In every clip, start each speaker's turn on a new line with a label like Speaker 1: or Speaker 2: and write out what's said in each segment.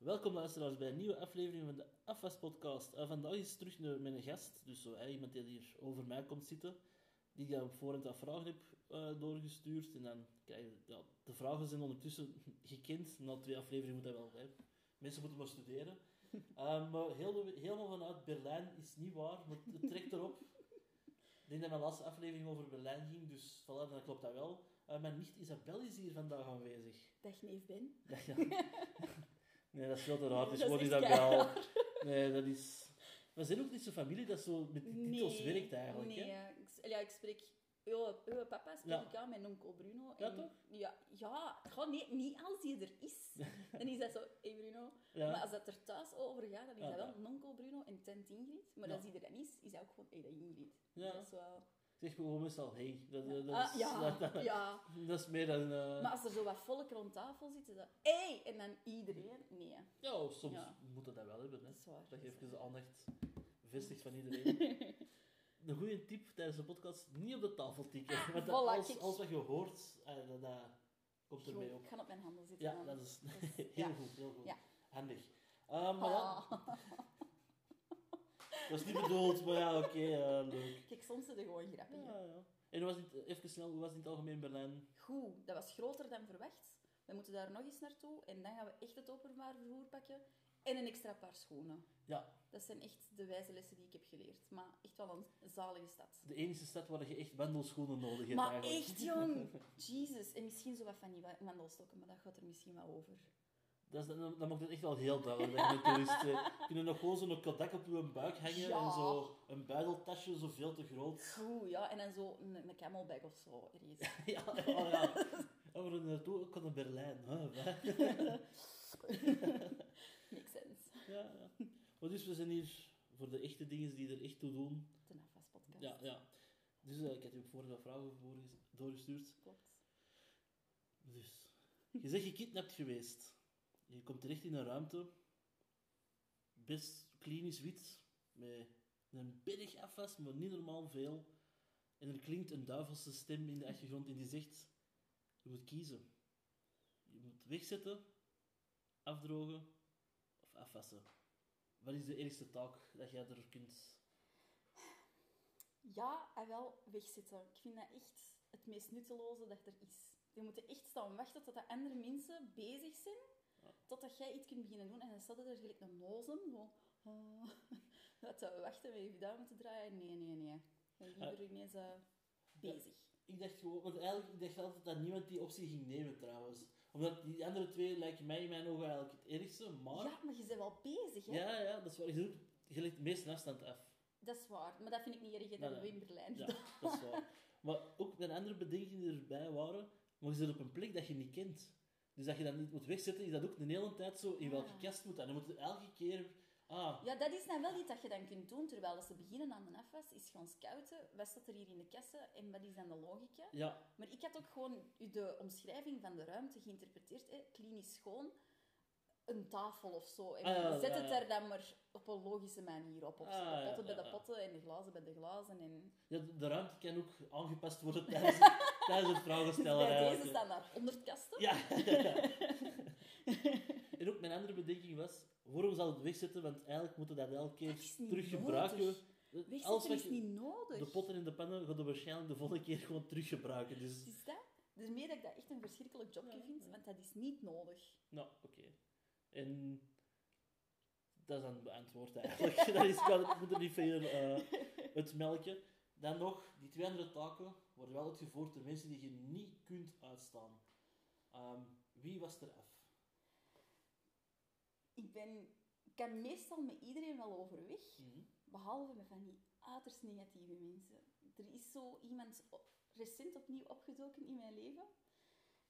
Speaker 1: Welkom luisteraars bij een nieuwe aflevering van de Afwas podcast. Uh, vandaag is terug een gast, dus zo, iemand die hier over mij komt zitten, die ik op voorhand wat vragen heb uh, doorgestuurd. En dan krijg je, ja, de vragen zijn ondertussen gekend, na twee afleveringen moet dat wel. Hè. Mensen moeten maar studeren. Uh, maar heel, helemaal vanuit Berlijn is niet waar, maar het trekt erop. Ik denk dat mijn laatste aflevering over Berlijn ging, dus voilà, dan klopt dat wel. Uh, mijn nicht Isabel is hier vandaag aanwezig.
Speaker 2: Dag neef Ben.
Speaker 1: Ja. Nee, dat is veel te raar. Het is gewoon Isabel. Nee, dat is... We zijn ook niet zo'n familie dat zo met die titels
Speaker 2: nee,
Speaker 1: werkt eigenlijk.
Speaker 2: Nee,
Speaker 1: hè?
Speaker 2: ja. Ik, ja, ik spreek... Uw, papa spreek
Speaker 1: Ja.
Speaker 2: ik aan met onkel Bruno.
Speaker 1: Ja,
Speaker 2: en,
Speaker 1: toch?
Speaker 2: Ja, ja gewoon nee, niet als hij er is. dan is dat zo, hey Bruno.
Speaker 1: Ja.
Speaker 2: Maar als dat er thuis over gaat, dan is
Speaker 1: Ja,
Speaker 2: dat wel
Speaker 1: ja.
Speaker 2: onkel Bruno en tent Ingrid. Maar
Speaker 1: Ja.
Speaker 2: als hij er dan is, is dat ook gewoon, hey, dat Ingrid.
Speaker 1: Ja.
Speaker 2: Dat is wel...
Speaker 1: Zeg gewoon meestal, hey. Dat, dat, dat
Speaker 2: Ah,
Speaker 1: is,
Speaker 2: ja,
Speaker 1: dat,
Speaker 2: ja.
Speaker 1: dat is meer dan... eh,
Speaker 2: Maar als er zo wat volk rond tafel zit, is dat... Hey! En dan iedereen. Nee,
Speaker 1: Ja, soms
Speaker 2: Ja.
Speaker 1: moet dat wel hebben. Hè.
Speaker 2: dat is waar.
Speaker 1: Dat je even de aandacht vestigt van iedereen. Een goede tip tijdens de podcast, niet op de tafel tikken.
Speaker 2: Ah,
Speaker 1: Want
Speaker 2: voilà,
Speaker 1: alles wat je hoort, eh, dat, dat komt ermee
Speaker 2: Goed,
Speaker 1: op.
Speaker 2: Ik ga op mijn handen zitten.
Speaker 1: Ja,
Speaker 2: dan.
Speaker 1: dat is
Speaker 2: Dat is-
Speaker 1: heel
Speaker 2: ja.
Speaker 1: goed, heel goed.
Speaker 2: Ja.
Speaker 1: Handig. Eh, maar ja,
Speaker 2: Ah.
Speaker 1: Is niet bedoeld, maar ja, oké, eh, leuk.
Speaker 2: Kijk, soms het gewoon grappig.
Speaker 1: Ja, ja. En was het, even snel, hoe was het in het algemeen Berlijn?
Speaker 2: Goed, dat was groter dan verwacht. We moeten daar nog eens naartoe en dan gaan we echt het openbaar vervoer pakken. En een extra paar schoenen.
Speaker 1: Ja,
Speaker 2: Dat zijn echt de wijze lessen die ik heb geleerd. Maar echt wel een zalige stad.
Speaker 1: de enige stad waar je echt wandelschoenen nodig hebt
Speaker 2: Maar
Speaker 1: eigenlijk.
Speaker 2: echt, jong! Jesus. En misschien zo wat van die wa- wandelstokken, maar dat gaat er misschien wel over.
Speaker 1: Dat, is, dan, dan maakt het echt wel heel duidelijk dat je een toerist bent. Kun je nog gewoon zo'n kodak op je buik hangen
Speaker 2: Ja.
Speaker 1: en zo een buideltasje zo veel te groot.
Speaker 2: Goed, ja. En dan zo een, een camelback of zo.
Speaker 1: ja, ja, ja. En we gaan naartoe, ook naar Berlijn. Wat?
Speaker 2: Makes sense.
Speaker 1: ja, ja. Maar dus we zijn hier voor de echte dingen die er echt toe doen.
Speaker 2: De Nafas podcast.
Speaker 1: Ja, ja. Dus eh, ik had je vorige vragen voorges- doorgestuurd.
Speaker 2: Klopt.
Speaker 1: Dus, je zegt gekidnapt geweest. Je komt terecht in een ruimte, best klinisch wit, met een berg afwas, maar niet normaal veel. En er klinkt een duivelse stem in de achtergrond en die zegt, je moet kiezen. Je moet wegzetten, afdrogen of afwassen. Wat is de eerste taak dat jij er kunt...
Speaker 2: Ja, en wel wegzitten. Ik vind dat echt het meest nutteloze dat er is. Je moet echt staan wachten tot de andere mensen bezig zijn. Totdat jij iets kunt beginnen doen. En dan staat er gelijk een nozem, zo... ah, dat te wachten met je duim moeten draaien. Nee, nee, nee. Ik ben liever ineens eh, bezig.
Speaker 1: Ik dacht gewoon, want eigenlijk ik dacht altijd dat niemand die optie ging nemen trouwens. Omdat die andere twee lijken mij in mijn ogen eigenlijk het ergste, maar...
Speaker 2: Ja, maar je bent wel bezig, hè?
Speaker 1: Ja, ja, dat is waar. Je, je legt de meeste afstand af.
Speaker 2: Dat is waar. Maar dat vind ik niet erg, dat
Speaker 1: Nee,
Speaker 2: hebben we
Speaker 1: nee.
Speaker 2: in Berlijn
Speaker 1: Ja, dat is waar. Maar ook mijn andere bedenkingen die erbij waren, maar je zit op een plek dat je niet kent. Dus dat je dat niet moet wegzetten, is dat ook de hele tijd zo in welke
Speaker 2: Ah.
Speaker 1: kast moet dat. Dan moet je elke keer... Ah,
Speaker 2: Ja, dat is nou wel iets dat je dan kunt doen, terwijl dat ze beginnen aan de afwas, is gaan scouten. Wat staat er hier in de kassen en wat is dan de logica?
Speaker 1: ja,
Speaker 2: Maar ik had ook gewoon de omschrijving van de ruimte geïnterpreteerd. Hè? Klinisch schoon, een tafel of zo. En
Speaker 1: Ah,
Speaker 2: zet het er dan maar op een logische manier op. op zo.
Speaker 1: Ah,
Speaker 2: de potten bij de potten en de glazen bij de glazen. En...
Speaker 1: ja, de, de ruimte kan ook aangepast worden tijdens, tijdens het vragen stellen.
Speaker 2: deze staan daar 100 kasten.
Speaker 1: Ja. En ook mijn andere bedenking was, waarom zal het wegzetten? Want eigenlijk moeten we dat elke keer teruggebruiken.
Speaker 2: Wegzetten is niet nodig.
Speaker 1: De potten en de pannen gaan we waarschijnlijk de volgende keer gewoon teruggebruiken. Dus,
Speaker 2: Is dat? Dus meer dat ik dat echt een verschrikkelijk jobje
Speaker 1: Ja,
Speaker 2: vind,
Speaker 1: ja.
Speaker 2: want dat is niet nodig.
Speaker 1: nou, oké. En dat is dan beantwoord eigenlijk. dat is, ik moet er niet veel eh het melken. Dan nog, die twee andere taken worden wel uitgevoerd door mensen die je niet kunt uitstaan. Ehm, wie was er af?
Speaker 2: Ik ben... Ik kan meestal met iedereen wel overweg.
Speaker 1: Mhm.
Speaker 2: Behalve met van die uiterst negatieve mensen. Er is zo iemand recent opnieuw opgedoken in mijn leven.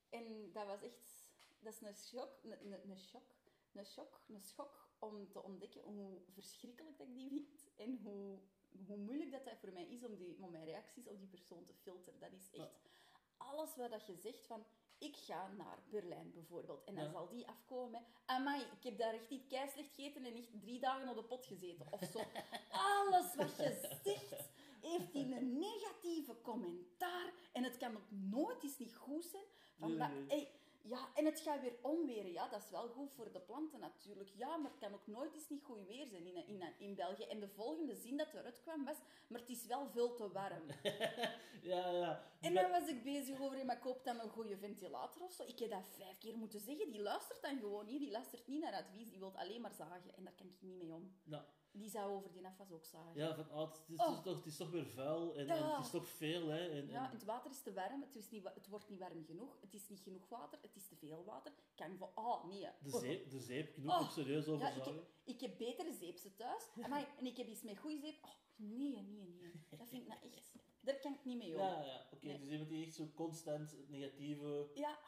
Speaker 2: En dat was echt... Dat is een shock, een, een, een shock, een shock, een schok om te ontdekken hoe verschrikkelijk dat ik die vind. En hoe, hoe moeilijk dat, dat voor mij is om, die, om mijn reacties op die persoon te filteren. Dat is echt... Alles wat dat je zegt van... Ik ga naar Berlijn bijvoorbeeld. En dan
Speaker 1: Ja.
Speaker 2: zal die afkomen met... Amai, ik heb daar echt niet keislecht gegeten en echt drie dagen op de pot gezeten. Of zo. Alles wat je zegt, heeft die een negatieve commentaar. En het kan ook nooit eens niet goed zijn. Van
Speaker 1: Nee,
Speaker 2: dat,
Speaker 1: nee.
Speaker 2: hey, Ja, en het gaat weer omweren. Ja, dat is wel goed voor de planten natuurlijk. Ja, maar het kan ook nooit eens niet goed weer zijn in, in, in België. En de volgende zin dat eruit kwam was, maar het is wel veel te warm.
Speaker 1: ja, ja.
Speaker 2: En dan was ik bezig over, maar koop dan een goede ventilator of zo. Ik heb dat vijf keer moeten zeggen. Die luistert dan gewoon niet. Die luistert niet naar advies. Die wil alleen maar zagen. En daar kan ik niet mee om.
Speaker 1: Ja.
Speaker 2: Die zou over die afwas ook zagen.
Speaker 1: Ja, van, het, is,
Speaker 2: Oh.
Speaker 1: het, is toch, het is toch weer vuil en, en
Speaker 2: Ja.
Speaker 1: het is toch veel. Hè, en,
Speaker 2: Ja,
Speaker 1: en-
Speaker 2: het water is te warm, het, is niet, wa- het wordt niet warm genoeg, het is niet genoeg water, het is te veel water. Kan van, oh nee.
Speaker 1: de, zeep, de zeep
Speaker 2: Oh.
Speaker 1: ook serieus over
Speaker 2: Ja, ik, heb, ik heb betere zeepse thuis, Amai, en ik heb iets met goede zeep. Oh, nee, nee, nee. Dat vind ik nou echt... Daar kan ik niet mee om.
Speaker 1: Ja, ja, oké.
Speaker 2: Nee.
Speaker 1: Dus iemand die echt zo constant negatieve...
Speaker 2: Ja,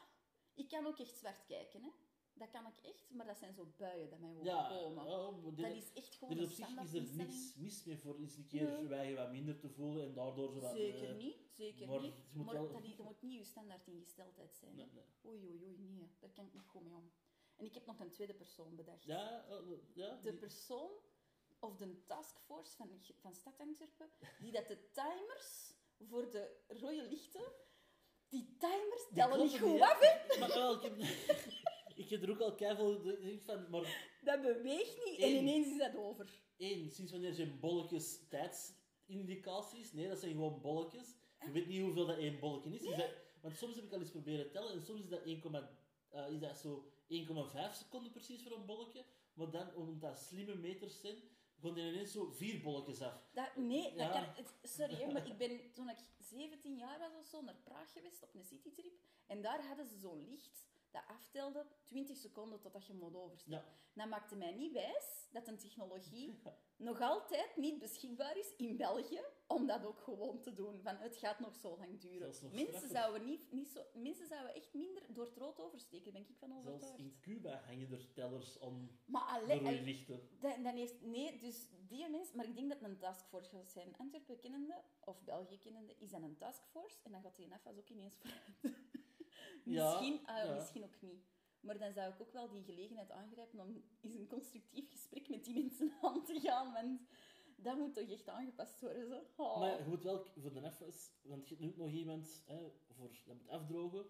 Speaker 2: ik kan ook echt zwart kijken, hè. Dat kan ik echt, maar dat zijn zo buien dat mij
Speaker 1: Ja, dit-
Speaker 2: dat is echt gewoon
Speaker 1: dit
Speaker 2: een
Speaker 1: op zich is er niks mis mee voor eens een keer
Speaker 2: Nee.
Speaker 1: wij wat minder te voelen en daardoor zo wat...
Speaker 2: Zeker
Speaker 1: eh,
Speaker 2: niet, zeker
Speaker 1: maar
Speaker 2: niet.
Speaker 1: het moet
Speaker 2: maar
Speaker 1: wel-
Speaker 2: dat, moet niet je standaard ingesteldheid zijn.
Speaker 1: Nee, nee.
Speaker 2: Oei, oei, oei, nee. Daar kan ik niet goed mee om. En ik heb nog een tweede persoon bedacht.
Speaker 1: Ja, ja.
Speaker 2: de
Speaker 1: die-
Speaker 2: persoon of de taskforce van, van Stad Antwerpen, die dat de timers voor de rode lichten, die timers tellen niet goed
Speaker 1: niet,
Speaker 2: af, hè.
Speaker 1: Maar wel, ik heb, ik heb er ook al denk van, maar
Speaker 2: Dat beweegt niet en
Speaker 1: Eén.
Speaker 2: ineens is dat over.
Speaker 1: één, sinds wanneer zijn bolletjes tijdsindicaties? Nee, dat zijn gewoon bolletjes. Je weet niet hoeveel dat één bolletje is. is dat, want soms heb ik al eens proberen tellen en soms is dat, 1, eh, is dat zo 1,5 seconden precies voor een bolletje. Maar dan, omdat dat slimme meters zijn, gaan er ineens zo vier bolletjes af.
Speaker 2: Dat, nee, dat
Speaker 1: Ja.
Speaker 2: kan, het- sorry, hè, maar ik ben toen ik 17 jaar was of zo naar Praag geweest op een citytrip. En daar hadden ze zo'n licht dat aftelde 20 seconden totdat je moet oversteken.
Speaker 1: Ja.
Speaker 2: Dat maakte mij niet wijs dat een technologie nog altijd niet beschikbaar is in België om dat ook gewoon te doen. Van, het gaat nog zo lang duren.
Speaker 1: Zelfs
Speaker 2: Mensen zouden, niet, niet zo, mensen zouden echt minder door het rood oversteken, ben ik van
Speaker 1: Zelfs
Speaker 2: overtuigd.
Speaker 1: in Cuba hangen er tellers om
Speaker 2: Maar alleen,
Speaker 1: lichten.
Speaker 2: dan, dan heeft, nee, dus die mens, maar ik denk dat het een taskforce gaat zijn. Antwerpen kennende, of België kennende, is dat een taskforce. En dan gaat die NFAS ook ineens vooruit. Misschien, ah,
Speaker 1: ja.
Speaker 2: misschien ook niet. Maar dan zou ik ook wel die gelegenheid aangrijpen om eens een constructief gesprek met die mensen aan te gaan. Want dat moet toch echt aangepast worden. Zo. Oh.
Speaker 1: Maar je moet wel voor de FS, want je hebt nu ook nog iemand hè, voor, dat moet afdrogen.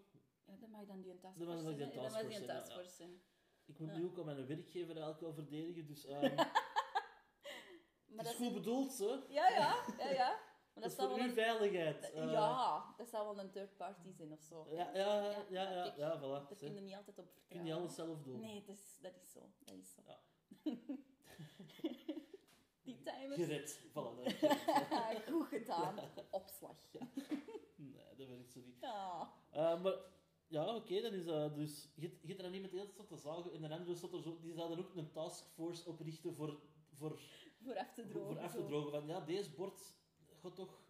Speaker 2: Ja, mag dan die een
Speaker 1: Dan
Speaker 2: taskforce
Speaker 1: mag die
Speaker 2: zijn.
Speaker 1: een
Speaker 2: hè. Dat mag die
Speaker 1: taskforce
Speaker 2: een
Speaker 1: zijn, ja,
Speaker 2: taskforce zijn.
Speaker 1: Ik moet
Speaker 2: Ja.
Speaker 1: nu ook al mijn werkgever eigenlijk wel verdedigen, dus ehm,
Speaker 2: Maar
Speaker 1: het is
Speaker 2: dat
Speaker 1: goed bedoeld, hè.
Speaker 2: Ja, ja, ja, ja.
Speaker 1: Dat
Speaker 2: dat,
Speaker 1: is voor uw
Speaker 2: een...
Speaker 1: veiligheid. eh.
Speaker 2: ja, dat zou wel een third party zijn of zo.
Speaker 1: Ja, ja, ja, ja, ja,
Speaker 2: kijk,
Speaker 1: ja, voilà.
Speaker 2: Daar kun je niet altijd op
Speaker 1: kun
Speaker 2: vertrouwen.
Speaker 1: je alles zelf doen.
Speaker 2: Nee, dat is, dat is zo. Dat is zo.
Speaker 1: Ja.
Speaker 2: Die timers.
Speaker 1: Gered. Voilà, dat gered.
Speaker 2: Goed gedaan. Opslag.
Speaker 1: Nee, dat werkt zo niet.
Speaker 2: Ja.
Speaker 1: Eh, maar, ja, oké, dan is dat dus... Je er dan iemand die altijd staat te zagen en een andere staat er zo... Die zouden ook een taskforce oprichten voor, voor,
Speaker 2: Voor af te drogen.
Speaker 1: voor af te drogen. Van, ja, deze bord toch...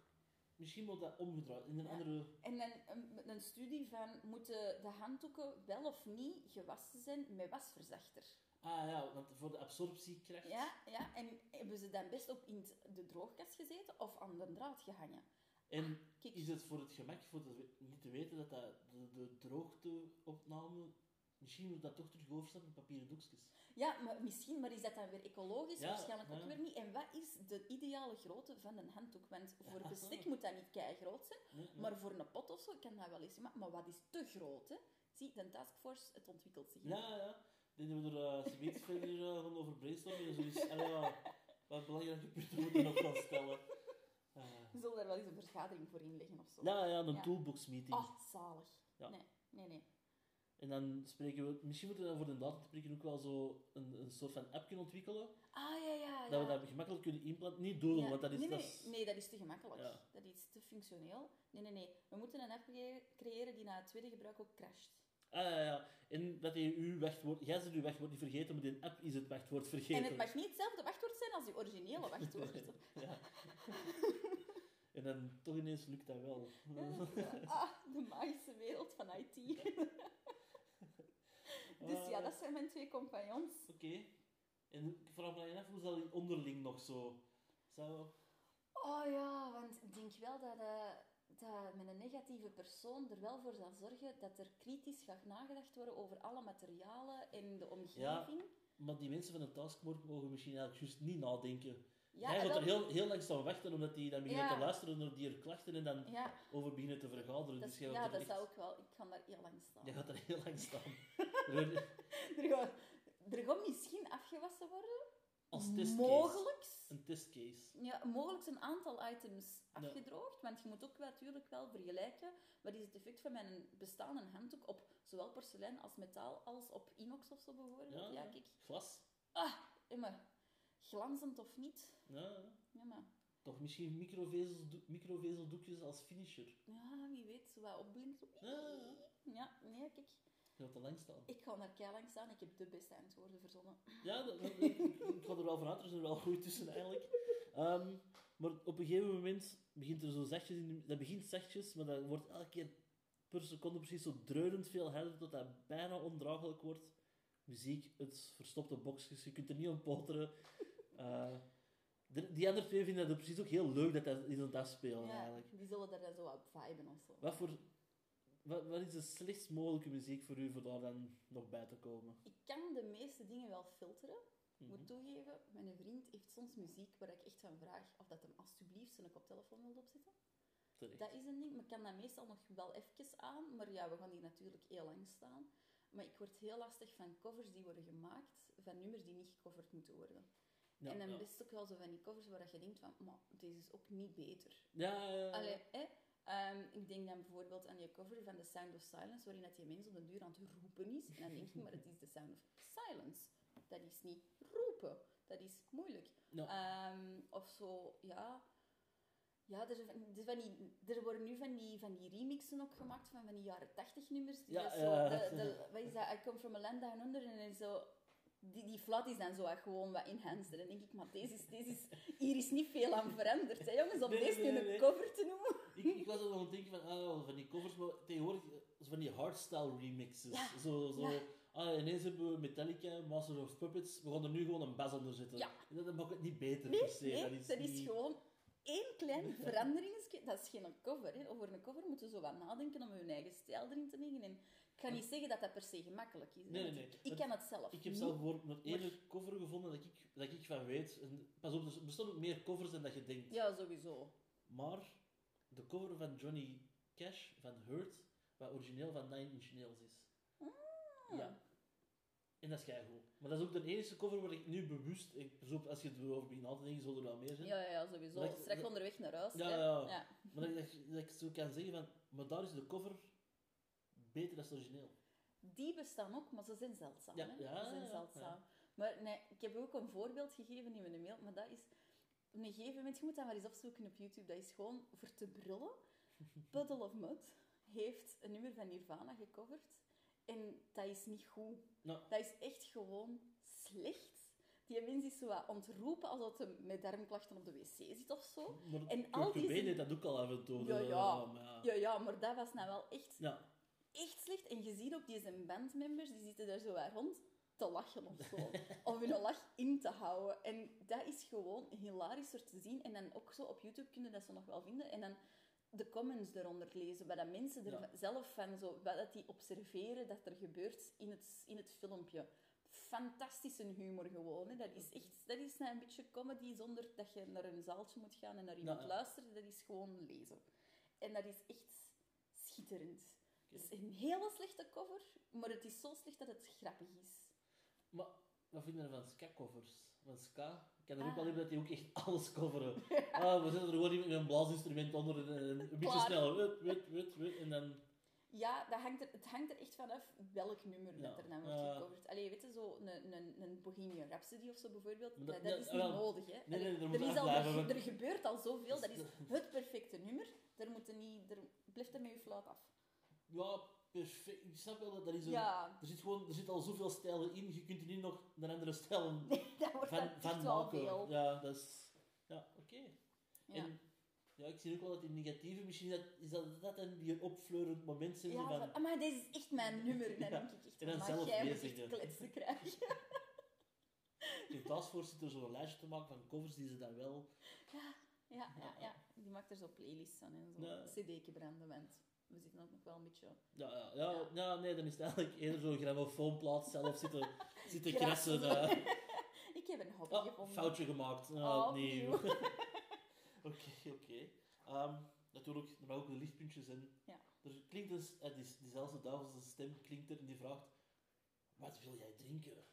Speaker 1: Misschien moet dat omgedraaid. In een
Speaker 2: Ja.
Speaker 1: andere...
Speaker 2: En een, een, een studie van moeten de handdoeken wel of niet gewassen zijn met wasverzachter.
Speaker 1: Ah ja, want voor de absorptiekracht...
Speaker 2: Ja, ja. En hebben ze dan best op in de droogkast gezeten of aan de draad gehangen?
Speaker 1: En
Speaker 2: Kijk,
Speaker 1: is het voor het gemak, voor de, niet te weten, dat, dat de, de droogteopname... Misschien moet dat toch terug overstaan met papieren doekjes.
Speaker 2: Ja, maar misschien, maar is dat dan weer ecologisch?
Speaker 1: Ja,
Speaker 2: Waarschijnlijk ook weer niet. En wat is de ideale grootte van een handdoek? Want voor
Speaker 1: Ja.
Speaker 2: bestek moet dat niet kei groot zijn,
Speaker 1: Nee, nee.
Speaker 2: maar voor een pot of zo kan dat wel eens. Maar, maar wat is te groot? Hè? Zie, de taskforce, het ontwikkelt zich.
Speaker 1: Ja, ja. Ik denk dat we er uh, zoiets verder eh, gaan over brainstormen en zoiets. Allee, ja, wat belangrijke punten moeten nog gaan stellen. Eh,
Speaker 2: We zullen daar wel eens een vergadering voor inleggen of zo.
Speaker 1: ja, ja, een toolbox meeting.
Speaker 2: Ah, zalig.
Speaker 1: Ja.
Speaker 2: Nee, nee, nee.
Speaker 1: En dan spreken we, misschien moeten we dan voor de data spreken ook wel zo een, een soort van appje ontwikkelen.
Speaker 2: Ah, ja, ja.
Speaker 1: Dat we
Speaker 2: ja.
Speaker 1: dat gemakkelijk kunnen implanten. Niet
Speaker 2: Ja.
Speaker 1: want dat is...
Speaker 2: nee,
Speaker 1: dat
Speaker 2: nee,
Speaker 1: is
Speaker 2: nee, dat is te gemakkelijk.
Speaker 1: Ja.
Speaker 2: Dat is te functioneel. Nee, nee, nee. We moeten een app creëren die na het tweede gebruik ook crasht.
Speaker 1: Ah, ja, ja. En dat je uw wachtwoord... Jij uw wachtwoord niet vergeten, maar in app is het wachtwoord vergeten.
Speaker 2: En het mag niet hetzelfde wachtwoord zijn als je originele wachtwoord.
Speaker 1: ja. En dan toch ineens lukt dat wel.
Speaker 2: ah, de magische wereld van IT. dus ja,
Speaker 1: Ah.
Speaker 2: dat zijn mijn twee compagnons.
Speaker 1: Oké. En ik vraag me dan af, hoe zal die onderling nog zo... Zou...
Speaker 2: Oh ja, want ik denk wel dat, eh, dat met een negatieve persoon er wel voor zal zorgen dat er kritisch gaat nagedacht worden over alle materialen en de omgeving.
Speaker 1: Maar die mensen van de taskforce mogen misschien eigenlijk juist niet nadenken
Speaker 2: Ja, en
Speaker 1: gaat er heel, heel lang staan wachten, omdat die dan beginnen
Speaker 2: Ja.
Speaker 1: te luisteren naar die klachten en dan
Speaker 2: Ja,
Speaker 1: over beginnen te vergaderen.
Speaker 2: dat,
Speaker 1: dus
Speaker 2: ja, dat
Speaker 1: echt-
Speaker 2: zou ik wel. Ik kan daar heel lang staan.
Speaker 1: jij gaat er heel lang staan. Er-
Speaker 2: gaat, er gaat misschien afgewassen worden.
Speaker 1: Als testcase.
Speaker 2: Mogelijk.
Speaker 1: Een testcase.
Speaker 2: Ja, mogelijk een aantal items afgedroogd, want je moet ook wel- natuurlijk wel vergelijken wat is het effect van mijn bestaande handdoek op zowel porselein als metaal als op inox of zo bijvoorbeeld.
Speaker 1: Ja,
Speaker 2: Ja, kijk.
Speaker 1: Glas.
Speaker 2: Ah, immer. Glanzend of niet?
Speaker 1: Ja, ja.
Speaker 2: Maar
Speaker 1: Toch misschien microvezel, microvezeldoekjes als finisher.
Speaker 2: ja, wie weet, zo wat opblinkt.
Speaker 1: Ja, ja.
Speaker 2: Ja, nee, kijk.
Speaker 1: Je gaat te lang staan.
Speaker 2: Ik ga naar keilang staan. Ik heb de beste antwoorden verzonnen.
Speaker 1: Ja, dat, dat- ik, ik ga er wel vanuit. Er zijn er wel goed tussen eigenlijk. Ehm, maar op een gegeven moment begint er zo zachtjes in. de- Dat begint zachtjes, maar dat wordt elke keer per seconde precies zo dreunend veel harder tot dat bijna ondraaglijk wordt. Muziek, het verstopte boxjes, je kunt er niet aan poteren. Eh, de- die andere twee vinden dat precies ook heel leuk dat dat aan het afspelen
Speaker 2: Ja,
Speaker 1: eigenlijk.
Speaker 2: die zullen daar dan zo op viben of zo.
Speaker 1: Wat, voor, wat, wat is de slechtst mogelijke muziek voor u voor daar dan nog bij te komen?
Speaker 2: Ik kan de meeste dingen wel filteren. Ik
Speaker 1: Mhm.
Speaker 2: moet toegeven, mijn vriend heeft soms muziek waar ik echt van vraag of dat hem alsjeblieft zijn koptelefoon wil opzetten.
Speaker 1: Terecht.
Speaker 2: Dat is een ding, maar ik kan dat meestal nog wel even aan. Maar ja, we gaan hier natuurlijk heel lang staan. Maar ik word heel lastig van covers die worden gemaakt van nummers die niet gecoverd moeten worden.
Speaker 1: Ja,
Speaker 2: en dan
Speaker 1: ja.
Speaker 2: is het ook wel zo van die covers waar je denkt van, maar deze is ook niet beter.
Speaker 1: Ja, ja, ja.
Speaker 2: Allee, hè? Ehm, ik denk dan bijvoorbeeld aan die cover van The Sound of Silence, waarin dat die mens op de duur aan het roepen is. En dan denk ik, maar het is The Sound of Silence. Dat is niet roepen. Dat is moeilijk.
Speaker 1: Ja.
Speaker 2: Ehm, of zo, ja. Ja, er, van- van die, er worden nu van die, van die remixen ook gemaakt van, van die jaren 80 nummers. Die
Speaker 1: Ja,
Speaker 2: dat zo,
Speaker 1: ja.
Speaker 2: de, de- wat is dat? I come from a land down under. En zo, die, die flat is dan zo wat gewoon wat enhanced. En dan denk ik, maar deze is, deze is, hier is niet veel aan veranderd. Hè, jongens, om
Speaker 1: Nee,
Speaker 2: deze
Speaker 1: nee,
Speaker 2: nu
Speaker 1: nee,
Speaker 2: een cover te noemen.
Speaker 1: Ik, ik was nog aan het denken van, ah, van die covers, maar tegenwoordig eh, van die hardstyle remixes.
Speaker 2: Ja,
Speaker 1: Zo, zo,
Speaker 2: ja.
Speaker 1: ah, ineens hebben we Metallica, Master of Puppets, we gaan er nu gewoon een bas onder zetten.
Speaker 2: Ja.
Speaker 1: En dat, maakt het niet beter
Speaker 2: Nee,
Speaker 1: per se.
Speaker 2: nee,
Speaker 1: dat is,
Speaker 2: dat is gewoon één klein verandering. Dat is geen cover. Hè. Over een cover moeten we zo wat nadenken om hun eigen stijl erin te leggen. En ik ga niet zeggen dat dat per se gemakkelijk is.
Speaker 1: Nee, nee, nee.
Speaker 2: Ik, kan het zelf
Speaker 1: Ik heb zelf bijvoorbeeld nog één cover gevonden dat ik, dat ik van weet. En pas op, er bestaan ook meer covers dan dat je denkt.
Speaker 2: Ja, sowieso.
Speaker 1: Maar de cover van Johnny Cash van Hurt, wat origineel van Nine Inch Nails is.
Speaker 2: Ah.
Speaker 1: Ja. En dat is keigoed. Maar dat is ook de enige cover waar ik nu bewust... Ik, op, als je erover begint na te denken, zullen er wel meer zijn.
Speaker 2: Ja, ja, sowieso.
Speaker 1: Ik-
Speaker 2: Straks
Speaker 1: dat-
Speaker 2: onderweg naar huis.
Speaker 1: Ja, ja.
Speaker 2: ja.
Speaker 1: Maar dat, dat, dat ik zo kan zeggen van... Maar daar is de cover beter dan het origineel.
Speaker 2: Die bestaan ook, maar ze zijn zeldzaam.
Speaker 1: Ja,
Speaker 2: hè.
Speaker 1: ja,
Speaker 2: ze zijn
Speaker 1: ja,
Speaker 2: zeldzaam. Maar nee, ik heb ook een voorbeeld gegeven in mijn mail, maar dat is... Op een gegeven moment, je moet dat maar eens opzoeken op YouTube, dat is gewoon voor te brullen. Puddle of Mud heeft een nummer van Nirvana gecoverd. En dat is niet goed.
Speaker 1: Nou,
Speaker 2: Dat is echt gewoon slecht. Die mens is zo wat ontroepen alsof hij met darmklachten op de wc zit of zo.
Speaker 1: maar
Speaker 2: En al die zin-
Speaker 1: dat ook al af en toe.
Speaker 2: Ja, ja.
Speaker 1: Ja,
Speaker 2: ja, maar dat was nou wel echt,
Speaker 1: Ja.
Speaker 2: Echt slecht. En je ziet ook deze bandmembers, die zitten daar zo wat rond te lachen of zo. of hun lach in te houden. En dat is gewoon hilarisch er te zien. En dan ook zo op YouTube kunnen dat ze nog wel vinden. En dan de comments eronder lezen, wat dat mensen er
Speaker 1: Ja.
Speaker 2: zelf van zo, wat dat die observeren dat er gebeurt in het, in het filmpje. Fantastische humor gewoon. Hè. Dat is echt, dat is nou een beetje comedy zonder dat je naar een zaaltje moet gaan en naar iemand
Speaker 1: ja.
Speaker 2: luistert. Dat is gewoon lezen. En dat is echt schitterend. Het is een hele slechte cover, maar het is zo slecht dat het grappig is.
Speaker 1: Maar wat vind je van ska-covers? Van ska? Ik kan er ook
Speaker 2: Ah.
Speaker 1: wel hebben dat die ook echt alles coveren. Ah, we zetten er gewoon met een blaasinstrument onder en een, een beetje
Speaker 2: Klaar.
Speaker 1: sneller. Wut, wut, wut, wut, en dan...
Speaker 2: Ja, dat hangt er, het hangt er echt vanaf welk nummer dat er dan wordt
Speaker 1: Ja.
Speaker 2: gecoverd. Allee, weet je, zo een, een, een Bohemian Rhapsody of zo bijvoorbeeld, dat,
Speaker 1: dat-
Speaker 2: is niet
Speaker 1: wel.
Speaker 2: nodig, hè.
Speaker 1: Nee, nee, er
Speaker 2: er, is al, er, er gebeurt al zoveel, dat is het perfecte nummer. Daar moet niet... Er, blijft er met je fluit af.
Speaker 1: Ja, perfect. Ik snap wel dat dat is een...
Speaker 2: Ja,
Speaker 1: Er zit, gewoon, er zit al zoveel stijlen in, je kunt er niet nog een andere stijl van, van maken. Ja, dat is... Ja, oké.
Speaker 2: Ja.
Speaker 1: En ja, ik zie ook wel dat die negatieve, misschien is dat, is dat, dat dan die een opfleurend moment zijn.
Speaker 2: Ja,
Speaker 1: van,
Speaker 2: van, maar deze is echt mijn nummer. Dan denk ik echt,
Speaker 1: En dan zelf
Speaker 2: jij moet
Speaker 1: bezig,
Speaker 2: echt kletsen krijgen.
Speaker 1: in Taskforce zit er zo'n lijstje te maken van covers die ze dan wel...
Speaker 2: Ja, ja, ja, ja. Die maakt er zo playlists aan en zo.
Speaker 1: Ja.
Speaker 2: CD-tje branden, want we zitten ook nog wel een beetje...
Speaker 1: Ja, ja, ja,
Speaker 2: Ja.
Speaker 1: ja, nee, dan is het eigenlijk eerder zo'n grammofoonplaat zelf zitten, zitten
Speaker 2: Krassen.
Speaker 1: eh.
Speaker 2: Ik heb een hobby
Speaker 1: Ah,
Speaker 2: gevonden.
Speaker 1: foutje gemaakt. Ah,
Speaker 2: Oh,
Speaker 1: nee. Oké, oké. Ehm, natuurlijk, er ook de lichtpuntjes in.
Speaker 2: Ja.
Speaker 1: Er klinkt dus, eh, die, diezelfde duivelse stem klinkt er en die vraagt: Wat wil jij drinken?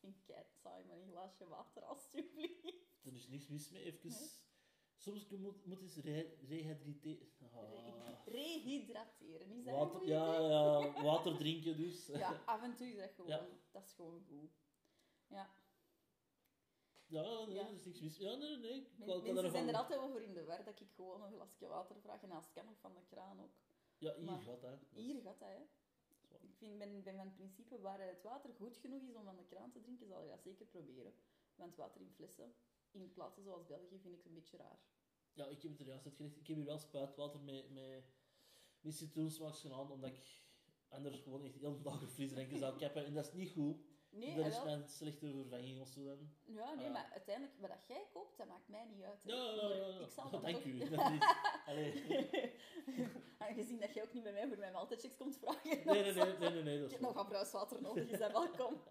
Speaker 2: Een kei saai, maar een glaasje water, alsjeblieft.
Speaker 1: Er is niks mis mee. Even.
Speaker 2: Nee.
Speaker 1: Soms moet, moet eens re rehydrateren. Ah.
Speaker 2: Re- Rehydrateren, is dat
Speaker 1: Water, ja, ja, water drinken dus.
Speaker 2: Ja, af en toe is dat gewoon.
Speaker 1: Ja.
Speaker 2: Dat is gewoon goed. Ja.
Speaker 1: Ja, nee,
Speaker 2: Ja.
Speaker 1: er is niks mis. Ja, nee, nee. Ik kan,
Speaker 2: mensen zijn er altijd over in de war dat ik gewoon een glasje water vraag en het kan nog van de kraan ook.
Speaker 1: Ja, hier
Speaker 2: maar
Speaker 1: gaat dat. Dat
Speaker 2: Hier gaat dat, hè.
Speaker 1: dat.
Speaker 2: Ik vind, ben, ben van het principe waar het water goed genoeg is om van de kraan te drinken, zal je dat zeker proberen. Want water in flessen, in plaatsen zoals België, vind ik een beetje raar.
Speaker 1: Ja, ik heb het er juist uitgelegd. Ik heb hier wel spuitwater met, met, met citroensmaaks gedaan, omdat ik anders gewoon echt heel dagen frisdranken zou kappen. En dat is niet goed.
Speaker 2: Nee,
Speaker 1: dat is mijn slechte vervanging of zo dan.
Speaker 2: ja, nee
Speaker 1: Ah.
Speaker 2: maar uiteindelijk, wat dat jij koopt, dat maakt mij niet uit. hè.
Speaker 1: Ja, ja,
Speaker 2: Maar
Speaker 1: ja, ja.
Speaker 2: Ik zal dan
Speaker 1: dank
Speaker 2: toch-
Speaker 1: u. Dat.
Speaker 2: Aangezien dat jij ook niet bij mij voor mijn maaltijdchecks komt vragen.
Speaker 1: Nee, nee, nee, nee, nee, nee, dat
Speaker 2: Ik heb nog wat bruiswater nodig, is dat welkom.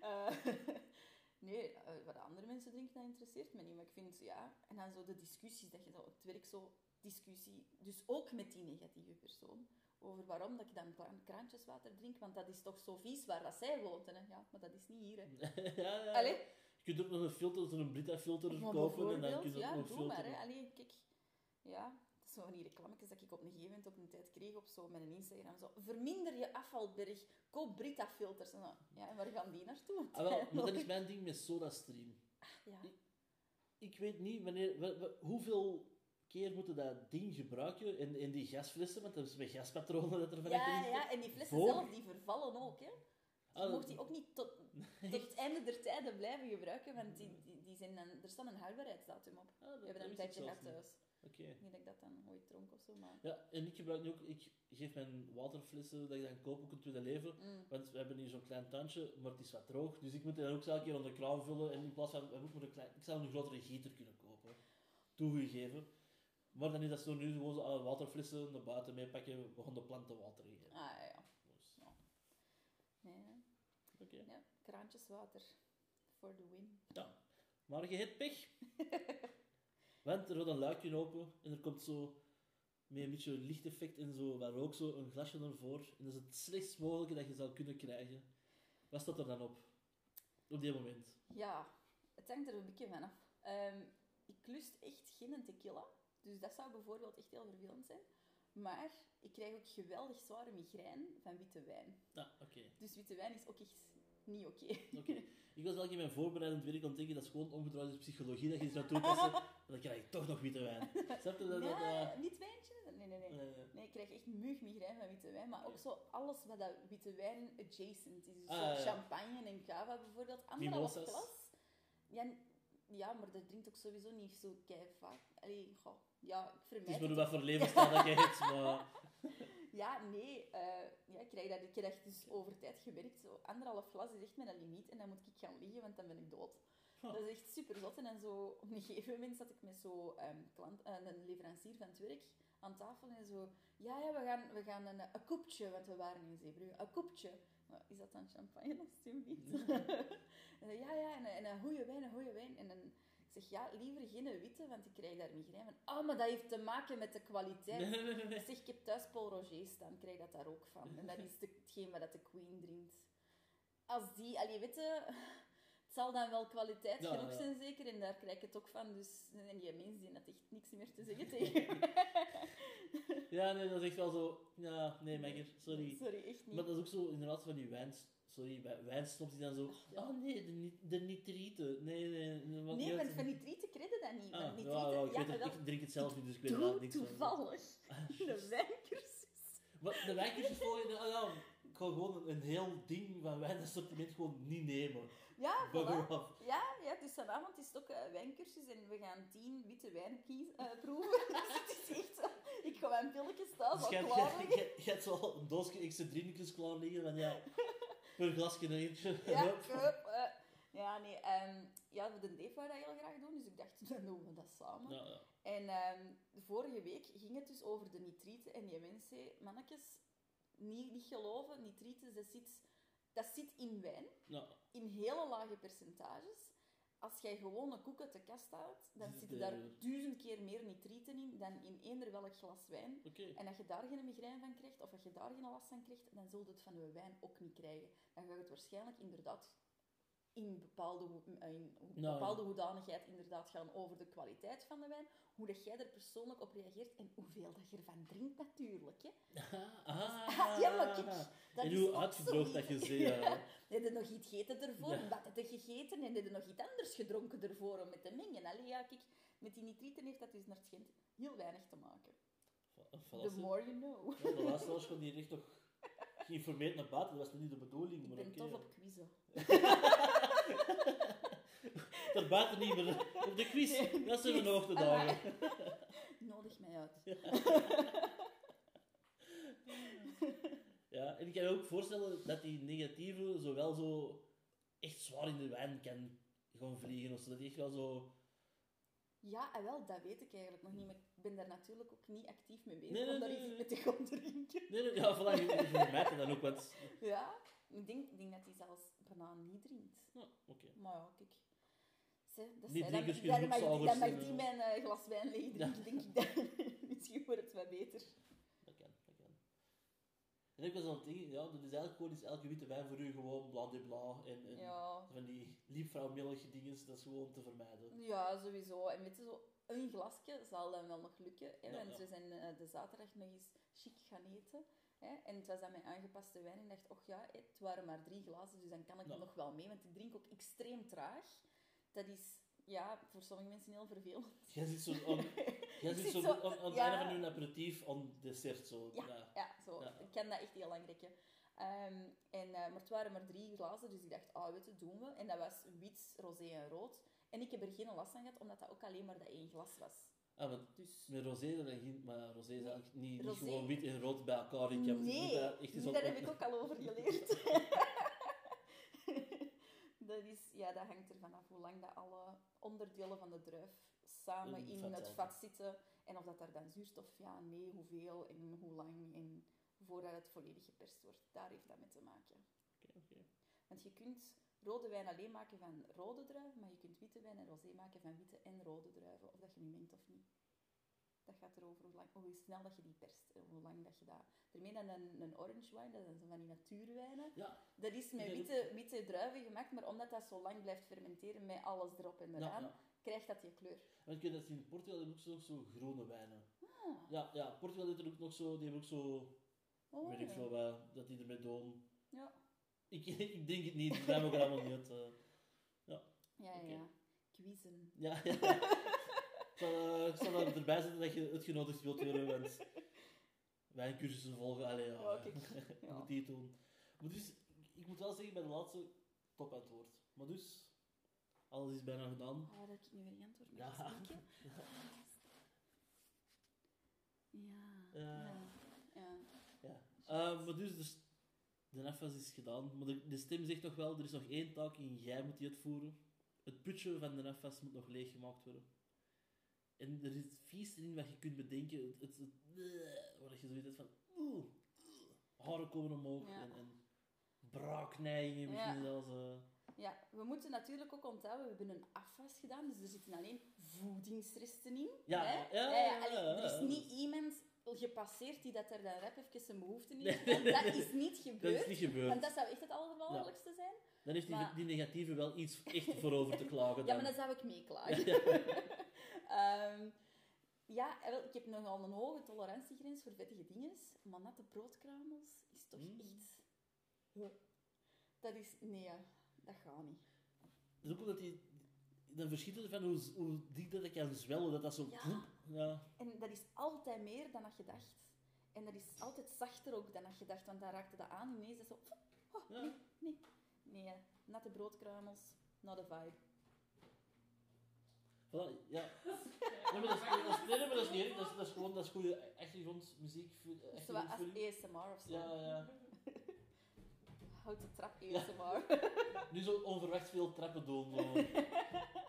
Speaker 2: Eh, nee, eh, wat andere mensen drinken, dat interesseert me niet. Maar ik vind, ja... En dan zo de discussies, dat je zo op het werk zo... Discussie, dus ook met die negatieve persoon, over waarom dat ik dan kra- kraantjeswater drink, want dat is toch zo vies waar dat zij woont. En, ja, maar dat is niet hier, hè.
Speaker 1: ja, ja.
Speaker 2: Allee,
Speaker 1: Je kunt ook nog een filter, zo'n Brita-filter kopen en dan kun je
Speaker 2: ja,
Speaker 1: ook nog
Speaker 2: doe
Speaker 1: filteren.
Speaker 2: maar, hè. Allee, kijk... Ja, zo van die reclametjes dat ik op een gegeven moment op een tijd kreeg op zo met een Instagram. Zo, verminder je afvalberg, koop Brita-filters. En dan, Ja, en waar gaan die naartoe?
Speaker 1: Ah, wel, maar dat is mijn ding met SodaStream.
Speaker 2: Ja.
Speaker 1: Ik weet niet wanneer, wa- wa- hoeveel keer moeten dat ding gebruiken in, in die gasflessen, want dat is met gaspatronen dat er van
Speaker 2: Ja, ja, en die flessen
Speaker 1: Voor-
Speaker 2: zelf, die vervallen ook, hè. Je
Speaker 1: Ah,
Speaker 2: mocht die ook niet tot, tot het einde der tijden blijven gebruiken, want die, die, die zijn dan, er staat een houdbaarheidsdatum op.
Speaker 1: Ah, dat-
Speaker 2: We hebben
Speaker 1: dat
Speaker 2: een tijdje gehad thuis.
Speaker 1: Oké.
Speaker 2: Niet dat ik dat dan ooit dronk of zo, maar...
Speaker 1: Ja, en ik gebruik nu ook, ik geef mijn waterflessen dat ik dan koop ook een tweede leven.
Speaker 2: Mm.
Speaker 1: Want we hebben hier zo'n klein tuintje, maar het is wat droog. Dus ik moet dan ook elke keer onder de kraan vullen. En in plaats van, we moeten een klein, ik zou een grotere gieter kunnen kopen. Toegegeven. Maar dan is dat zo nu gewoon zo alle waterflessen naar buiten meepakken. We gaan de planten water geven.
Speaker 2: Ah, ja, ja.
Speaker 1: Dus,
Speaker 2: Nee, hè.
Speaker 1: oké.
Speaker 2: ja. Kraantjeswater. For the win.
Speaker 1: Maar je hebt pech. Want er gaat een luikje open en er komt zo met een beetje lichteffect en zo, waar ook zo een glasje naar voren. En dat is het slechtst mogelijke dat je zou kunnen krijgen. Wat staat er dan op? Op die moment.
Speaker 2: Ja, het hangt er een beetje van af. Ehm, ik lust echt geen tequila. Dus dat zou bijvoorbeeld echt heel vervelend zijn. Maar ik krijg ook geweldig zware migraine van witte wijn.
Speaker 1: Ah, oké.
Speaker 2: Dus witte wijn is ook echt niet oké.
Speaker 1: Oké. Ik was eigenlijk in mijn voorbereidend werk aan het denken, dat is gewoon omgedraaide psychologie dat je iets zou toepassen. En dan krijg ik toch nog witte wijn. Snap je dat? dat
Speaker 2: Ja, wit wijntje? Nee, nee, nee.
Speaker 1: eh,
Speaker 2: Nee, ik krijg echt mugmigraine van witte wijn. Maar ook zo alles wat dat witte wijn adjacent is. Dus
Speaker 1: Ah,
Speaker 2: zo
Speaker 1: ja, ja.
Speaker 2: champagne en cava bijvoorbeeld. Anderhalf glas. Ja, ja, maar dat drinkt ook sowieso niet zo kei vaak. Allee, goh. Ja, ik
Speaker 1: het
Speaker 2: vermijd
Speaker 1: is maar
Speaker 2: het
Speaker 1: wat voor levensstijl dat je hebt, maar...
Speaker 2: Ja, nee. eh, ja, ik, krijg dat, ik heb dat dus over tijd gewerkt. Zo, anderhalf glas is echt mijn limiet. En dan moet ik gaan liggen, want dan ben ik dood. Dat is echt super zot. En dan zo, op een gegeven moment zat ik met zo, ehm, klant, eh, een leverancier van het werk aan tafel. En zo, ja, ja we gaan, we gaan een, een koepje, want we waren in Zeebrugge. Een koepje. Is dat dan champagne, alsjeblieft? en dan, ja, ja, en, een- en een goede wijn, een goede wijn. En dan ik zeg, ja, liever geen witte, want ik krijg daar migraine van. Oh, maar dat heeft te maken met de kwaliteit.
Speaker 1: Nee, nee, nee, nee,
Speaker 2: Ik
Speaker 1: nee.
Speaker 2: zeg, ik heb thuis Paul Roger staan, ik krijg dat daar ook van. En dat is de, hetgeen wat dat de Queen drinkt. Als die, allee, weet je, het zal dan wel kwaliteit
Speaker 1: Ja,
Speaker 2: genoeg
Speaker 1: ja.
Speaker 2: zijn zeker, en daar krijg ik het ook van. Dus en die mens die had echt niks meer te zeggen tegen.
Speaker 1: Ja, nee, dat is echt wel zo... Ja, nee, Megger, sorry.
Speaker 2: Sorry, echt niet.
Speaker 1: Maar dat is ook zo, inderdaad, van die wijn... Sorry, wij- wijnsnops die dan zo...
Speaker 2: Ja.
Speaker 1: Oh nee, de, de nitrieten. Nee, nee. nee,
Speaker 2: nee, want
Speaker 1: uit-
Speaker 2: van nitrieten je dat niet.
Speaker 1: Ah,
Speaker 2: want nitrieten,
Speaker 1: ja, ik,
Speaker 2: ja,
Speaker 1: drink het zelf niet, dus ik weet er niks van.
Speaker 2: toevallig
Speaker 1: Ah,
Speaker 2: een wijncursus.
Speaker 1: Wat, de voor je... Ah, ja, ik ga gewoon een heel ding van wijnassortiment gewoon niet nemen.
Speaker 2: Ja, voilà. Ja, ja, dus vanavond is het ook wijncursus en we gaan tien witte wijn eh, proeven. dus het is echt. Ik ga mijn pilletjes thuis
Speaker 1: Dus je
Speaker 2: klaar
Speaker 1: je-
Speaker 2: liggen.
Speaker 1: je- je hebt zo een doosje extra drinkjes klaar liggen van ja... Per glasje een eentje.
Speaker 2: Ja,
Speaker 1: Hup.
Speaker 2: hup, eh. ja, nee. ehm, ja, de wou dat heel graag doen, dus ik dacht, dan doen we dat samen.
Speaker 1: Ja, ja.
Speaker 2: En ehm, vorige week ging het dus over de nitrieten en die mensen mannetjes, niet, niet geloven, nitrieten, dat zit, dat zit in wijn,
Speaker 1: Ja.
Speaker 2: in hele lage percentages. Als jij gewoon een koek uit de kast haalt, dan
Speaker 1: Zit
Speaker 2: zitten daar duizend keer meer nitrieten in dan in eender welk glas wijn. En als je daar geen migraine van krijgt, of als je daar geen last van krijgt, dan zul je het van je wijn ook niet krijgen. Dan gaat het waarschijnlijk inderdaad in bepaalde, in
Speaker 1: Nou,
Speaker 2: bepaalde hoedanigheid inderdaad gaan over de kwaliteit van de wijn, hoe dat jij er persoonlijk op reageert en hoeveel dat je ervan drinkt natuurlijk. Hè.
Speaker 1: Ah,
Speaker 2: ja, maar kijk, dat
Speaker 1: en hoe uitgedroogd dat je zei. Ja.
Speaker 2: Heb je nog iets gegeten ervoor?
Speaker 1: Ja.
Speaker 2: Wat heb je gegeten? En heb je nog iets anders gedronken ervoor om het te mengen? Allee, ja, kijk, met die nitrieten heeft dat dus naar het schijnt heel weinig te maken. The more you know.
Speaker 1: Ja, de luisteraars van die echt nog geïnformeerd naar buiten. Dat was niet de bedoeling.
Speaker 2: Ik
Speaker 1: Maar
Speaker 2: ben
Speaker 1: oké,
Speaker 2: tof
Speaker 1: ja.
Speaker 2: op quizzen.
Speaker 1: Daar buiten niet meer. Op de quiz, dat zijn we nog de dagen.
Speaker 2: Nodig mij uit.
Speaker 1: Ja, en ik kan me ook voorstellen dat die negatieve zowel zo echt zwaar in de wijn kan gaan vliegen. Of zo. Dat die echt wel zo...
Speaker 2: Ja, en wel, dat weet ik eigenlijk nog niet. Maar ik ben daar natuurlijk ook niet actief mee bezig
Speaker 1: Nee, nee,
Speaker 2: om daar
Speaker 1: nee,
Speaker 2: iets
Speaker 1: nee.
Speaker 2: mee te gaan drinken.
Speaker 1: Nee, nee, ja, voilà, je, je dan ook. Want...
Speaker 2: Ja, ik denk, denk dat hij zelfs bijna niet drinkt.
Speaker 1: Ja, oké.
Speaker 2: Maar ja, kijk. Zé, dat
Speaker 1: Niet
Speaker 2: dan, dan, mag, dan mag
Speaker 1: en,
Speaker 2: die
Speaker 1: eh,
Speaker 2: mijn eh, glas wijn leeg drinken, denk ik. Dan. Misschien wordt het wat beter.
Speaker 1: Dat kan, dat kan. En ik was aan het denken, ja, dat is eigenlijk gewoon is elke witte wijn voor u gewoon bla de bla en, en
Speaker 2: Ja.
Speaker 1: van die liefvrouwmillige dingen, dat is gewoon te vermijden.
Speaker 2: Ja, sowieso. En weet je, zo een glasje zal dan wel nog lukken. Hè?
Speaker 1: Ja, ja.
Speaker 2: we zijn eh, de zaterdag nog eens chic gaan eten. Hè? En het was dan met aangepaste wijn. En ik dacht, och ja, het waren maar drie glazen, dus dan kan ik
Speaker 1: Ja.
Speaker 2: nog wel mee. Want ik drink ook extreem traag. Dat is, ja, voor sommige mensen heel vervelend.
Speaker 1: Jij zit zo aan, jij zit zo aan, aan het
Speaker 2: ja.
Speaker 1: einde van aperitief aan dessert zo.
Speaker 2: Ja.
Speaker 1: Ja.
Speaker 2: Ja, zo.
Speaker 1: Ja.
Speaker 2: Ik kan dat echt heel lang rekken. Ehm, en, eh, maar het waren maar drie glazen, dus ik dacht, ah, weet je, doen we. En dat was wit, rosé en rood. En ik heb er geen last van gehad, omdat dat ook alleen maar dat één glas was.
Speaker 1: Ah,
Speaker 2: Dus...
Speaker 1: met rosé dan ging, maar rosé is eigenlijk niet, niet gewoon wit en rood bij elkaar. Ik heb
Speaker 2: Nee,
Speaker 1: echt iets
Speaker 2: daar heb ik ook al over geleerd. dat, is, ja, dat hangt ervan af hoe lang dat alle onderdelen van de druif samen
Speaker 1: In
Speaker 2: het vat zitten. En of dat daar dan zuurstof, ja, nee, hoeveel en hoe lang. En voordat het volledig geperst wordt. Daar heeft dat mee te maken.
Speaker 1: Oké, oké.
Speaker 2: Want je kunt rode wijn alleen maken van rode druiven, maar je kunt witte wijn en rosé maken van witte en rode druiven. Of dat je nu mengt of niet. Dat gaat erover hoe, lang, hoe snel dat je die perst en hoe lang dat je dat... Daarmee dan een, een orange wine, dat zijn van die natuurwijnen.
Speaker 1: Ja,
Speaker 2: Dat is met witte, witte druiven gemaakt, maar omdat dat zo lang blijft fermenteren met alles erop en eraan,
Speaker 1: ja.
Speaker 2: krijgt dat die kleur.
Speaker 1: Want ik weet dat in Portugal hebben ook zo, zo groene wijnen.
Speaker 2: Ah,
Speaker 1: Ja, ja, Portugal heeft er ook nog zo, die hebben ook zo,
Speaker 2: oh,
Speaker 1: weet ik veel wat, dat die ermee doen.
Speaker 2: Ja,
Speaker 1: Ik, ik denk het niet, daar hebben we allemaal niet eh.
Speaker 2: ja, ja. Ja. Quizzen.
Speaker 1: Ja, ja. ik, zal, eh, ik zal er erbij zetten dat je uitgenodigd wilt worden, want wijncursussen volgen. Allee, ja, je
Speaker 2: ja.
Speaker 1: moet die doen. Maar dus, ik moet wel zeggen, bij de laatste top antwoord. Maar dus, alles is bijna gedaan.
Speaker 2: Oh, dat ik nu weer antwoord
Speaker 1: Ja.
Speaker 2: mag denken. Ja.
Speaker 1: Ja.
Speaker 2: Ja. ja.
Speaker 1: Ja. Eh, maar dus, de nefas is gedaan. Maar de, de stem zegt nog wel, er is nog één taak en jij moet die uitvoeren. Het putje van de nefas moet nog leeggemaakt worden. En er is het vieste in wat je kunt bedenken. Het, het, het, bleh, waar je zoiets hebt van... Oeh, haren komen omhoog
Speaker 2: Ja.
Speaker 1: en, en braakneigingen misschien
Speaker 2: Ja.
Speaker 1: zelfs. eh.
Speaker 2: Ja, we moeten natuurlijk ook onthouden, we hebben een afwas gedaan, dus er zitten alleen voedingsresten in.
Speaker 1: Ja,
Speaker 2: hè?
Speaker 1: ja,
Speaker 2: ja,
Speaker 1: ja,
Speaker 2: allee,
Speaker 1: ja,
Speaker 2: Er is niet iemand gepasseerd die dat er dan rap even zijn behoefte heeft.
Speaker 1: nee,
Speaker 2: dat is niet
Speaker 1: Dat
Speaker 2: gebeurd.
Speaker 1: is niet gebeurd.
Speaker 2: Want dat zou echt het allergevaarlijkste zijn.
Speaker 1: Dan heeft die,
Speaker 2: maar-
Speaker 1: die negatieve wel iets echt voorover te klagen.
Speaker 2: Ja,
Speaker 1: dan.
Speaker 2: maar dan zou ik meeklagen. Ehm, ja, ik heb nogal een hoge tolerantiegrens voor vettige dingen, maar natte broodkruimels is toch
Speaker 1: Mm.
Speaker 2: echt... Dat is... Nee, dat gaat niet.
Speaker 1: Dat is ook omdat die... Dan verschiet het van hoe, hoe dik dat ik kan zwellen, dat dat zo...
Speaker 2: Ja.
Speaker 1: Ja.
Speaker 2: En dat is altijd meer dan dat je dacht. En dat is altijd zachter ook dan dat je dacht, want dan raakte dat aan ineens. Dat is zo... Oh,
Speaker 1: Ja.
Speaker 2: nee, nee. Nee, natte broodkruimels, not a vibe.
Speaker 1: Voilà, ja. Nee, maar dat is, dat is, nee, maar dat is niet erg. Dat is, dat is gewoon dat is goede achtergrondmuziek.
Speaker 2: Zo wat als. ASMR of zo.
Speaker 1: Ja, ja.
Speaker 2: Houten trap ASMR.
Speaker 1: Nu zo onverwacht veel trappen doen. Zo.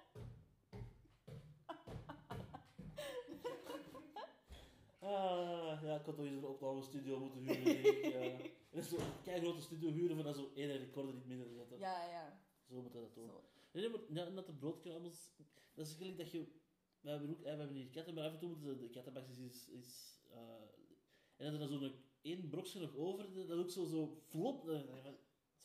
Speaker 1: Ah, ja, ik had toch eens een opnamestudio moeten huren. denk ik. Ja. En zo een grote studio huren van dan zo één recorder niet minder zetten.
Speaker 2: ja, ja.
Speaker 1: Zo moet dat doen.
Speaker 2: Zo.
Speaker 1: Nee, nee, maar ja, net de broodkruimels, dat is gelijk dat je... We hebben, ook, we hebben hier katten, maar af en toe moeten ze de kattenbakjes is... is eh, en dan is er zo'n één brokje nog over, dat ook zo, zo flop... eh,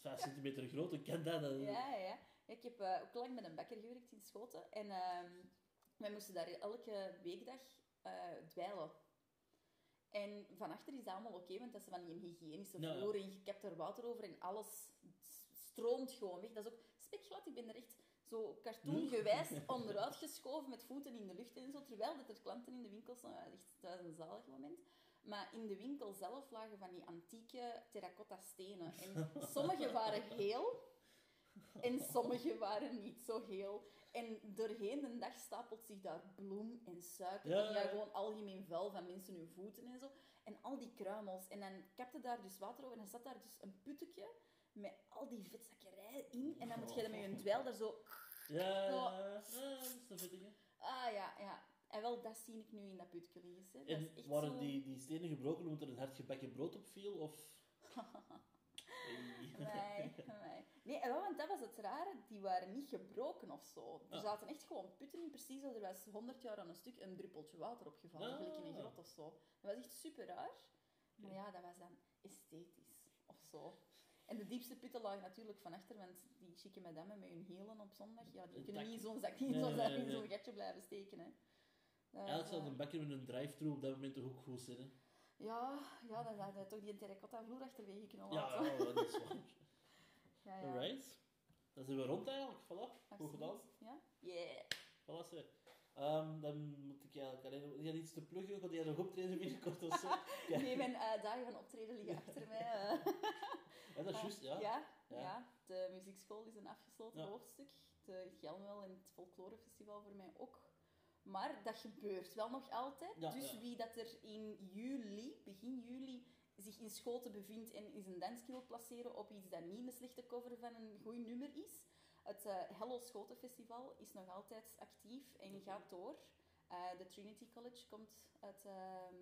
Speaker 1: 5 centimeter groot, ik ken dat. dat-
Speaker 2: Ja, ja, ja. Ik heb eh, ook lang met een bakker gewerkt in Schoten. En ehm, wij moesten daar elke weekdag eh, dweilen. En van achter is dat allemaal oké, want dat is van die hygiënische vloer en je hebt er water over en alles stroomt gewoon weg. Dat is ook spekglad. Ik ben er echt zo cartoongewijs onderuit geschoven met voeten in de lucht en zo, terwijl dat er klanten in de winkel staan. Dat is echt dat is een zalig moment. Maar in de winkel zelf lagen van die antieke terracotta stenen. En sommige waren heel en sommige waren niet zo heel. En doorheen de dag stapelt zich daar bloem en suiker.
Speaker 1: Ja,
Speaker 2: en
Speaker 1: ja,
Speaker 2: gewoon algemeen vuil van mensen hun voeten en zo. En al die kruimels. En dan kapte daar dus water over en dan zat daar dus een puttetje met al die vetzakkerij in. En dan moet je dat met je dweil daar zo...
Speaker 1: Ja,
Speaker 2: Zo.
Speaker 1: ja, dat is een vettige.
Speaker 2: Ah ja, ja. En wel, dat zie ik nu in dat putje liggen. Dat is
Speaker 1: En waren
Speaker 2: zo...
Speaker 1: die, die stenen gebroken omdat er een hard gebakken brood op viel? Of...
Speaker 2: Nee, nee. Nee, en wel, want dat was het rare. Die waren niet gebroken of zo. Er
Speaker 1: Ah.
Speaker 2: zaten echt gewoon putten in, precies als er was 100 jaar aan een stuk een druppeltje water opgevallen,
Speaker 1: Ah.
Speaker 2: gelijk in een grot of zo. Dat was echt super raar. Maar ja, dat was dan esthetisch of zo. En de diepste putten lagen natuurlijk van achter, want die chique madame met hun hielen op zondag, ja, die
Speaker 1: Een
Speaker 2: kunnen niet in zo'n zak, in
Speaker 1: Nee,
Speaker 2: zo'n
Speaker 1: nee,
Speaker 2: gatje blijven steken. Hè. Dat
Speaker 1: Eigenlijk zou
Speaker 2: eh,
Speaker 1: een bakker met een drive-thru op dat moment toch ook goed zijn, hè?
Speaker 2: Ja, ja, dan hij toch die terracotta vloer achterwege kunnen
Speaker 1: Ja,
Speaker 2: laten.
Speaker 1: ja, dat is waar.
Speaker 2: ja, ja.
Speaker 1: Alright. Dan zijn we rond eigenlijk. Voilà. Goed gedaan.
Speaker 2: Ja? Yeah.
Speaker 1: Voilà, zeg. Ehm, dan moet ik eigenlijk alleen... Jij iets te pluggen? Gaat jij nog optreden binnenkort of zo? Ja,
Speaker 2: Nee, mijn eh, dagen van optreden liggen achter mij.
Speaker 1: Ja, dat is juist, ja.
Speaker 2: ja,
Speaker 1: Ja.
Speaker 2: ja. de muziekschool is een afgesloten hoofdstuk. De Gelmel en het Folklorefestival voor mij ook. Maar dat gebeurt wel nog altijd. Dus wie dat er in juli, begin juli, zich in Schoten bevindt en is een danske wil placeren op iets dat niet een slechte cover van een goed nummer is. Het eh, Hello Schoten Festival is nog altijd actief en gaat door. Eh, de Trinity College komt uit ehm.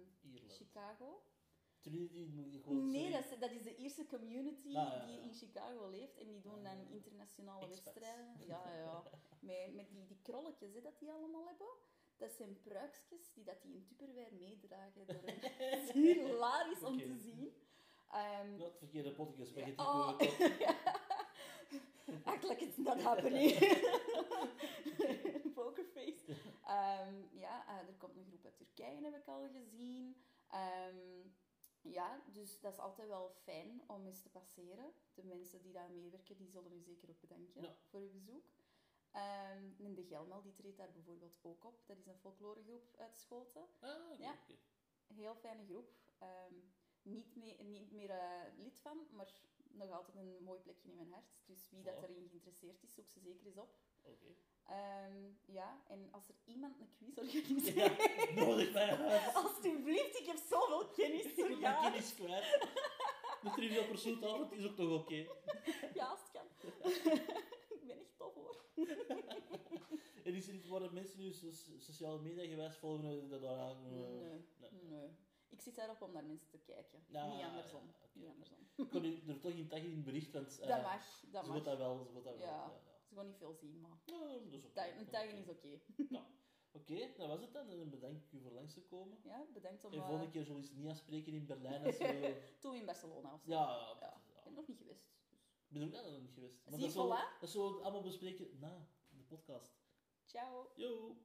Speaker 2: Chicago.
Speaker 1: Trinity moet je gewoon
Speaker 2: Nee, dat is, dat is de eerste community
Speaker 1: Ah, ja,
Speaker 2: die in Chicago leeft. En die doen dan
Speaker 1: Ah.
Speaker 2: internationale
Speaker 1: Expats.
Speaker 2: wedstrijden. Ja, ja. Met, met die, die krolletjes hè, dat die allemaal hebben. Dat zijn pruikjes die dat die in Tupperware meedragen. Het is hilarisch om te zien. Ehm,
Speaker 1: het verkeerde potje spaghetti.
Speaker 2: Oh. Act like it's not happening. Pokerface. Ehm, ja, eh, er komt een groep uit Turkije, heb ik al gezien. Ehm, ja, dus dat is altijd wel fijn om eens te passeren. De mensen die daar meewerken, die zullen u zeker ook bedanken
Speaker 1: Ja.
Speaker 2: voor uw bezoek. Ehm, en de Gelmel, die treedt daar bijvoorbeeld ook op. Dat is een folkloregroep uit Schoten.
Speaker 1: Ah, oké,
Speaker 2: Ja. heel fijne groep. Ehm, niet, mee, niet meer eh, lid van, maar nog altijd een mooi plekje in mijn hart. Dus wie dat erin geïnteresseerd is, zoek ze zeker eens op.
Speaker 1: Oké.
Speaker 2: Ehm, ja, en als er iemand een quiz organiseert...
Speaker 1: Ja, nodig mij uit.
Speaker 2: Alsjeblieft, ik heb zoveel kennis
Speaker 1: Ik
Speaker 2: jou.
Speaker 1: kennis kwijt. De Trivial Pursuit avond is ook nog oké.
Speaker 2: Ja, als het kan. ik ben echt tof hoor.
Speaker 1: En is er iets waar de mensen nu so- sociale media gewijs volgen dat daar aan... eh,
Speaker 2: Nee,
Speaker 1: nee.
Speaker 2: Ik zit daar op om naar mensen te kijken.
Speaker 1: Ja,
Speaker 2: Niet andersom.
Speaker 1: ja.
Speaker 2: Niet andersom.
Speaker 1: Ik kon er toch in taggen in het bericht, want... eh,
Speaker 2: dat mag, dat
Speaker 1: Ze
Speaker 2: mag.
Speaker 1: dat wel, ze dat wel.
Speaker 2: Ja. Ze gaan niet veel zien, maar
Speaker 1: Ja, dat is oké.
Speaker 2: tag- een taggen is oké.
Speaker 1: Ja. Oké, dat was het dan. En dan bedank ik u voor langs te komen.
Speaker 2: Ja, bedankt om...
Speaker 1: En
Speaker 2: eh,
Speaker 1: volgende keer zullen we eens niet afspreken in Berlijn. Als we...
Speaker 2: Toen in Barcelona of zo.
Speaker 1: ja, ja,
Speaker 2: Ja. Ik ben nog niet geweest.
Speaker 1: Ik ben ook net nog niet geweest. Maar
Speaker 2: Zie,
Speaker 1: dat zullen,
Speaker 2: voilà.
Speaker 1: dat zullen we allemaal bespreken na de podcast.
Speaker 2: Ciao.
Speaker 1: Yo!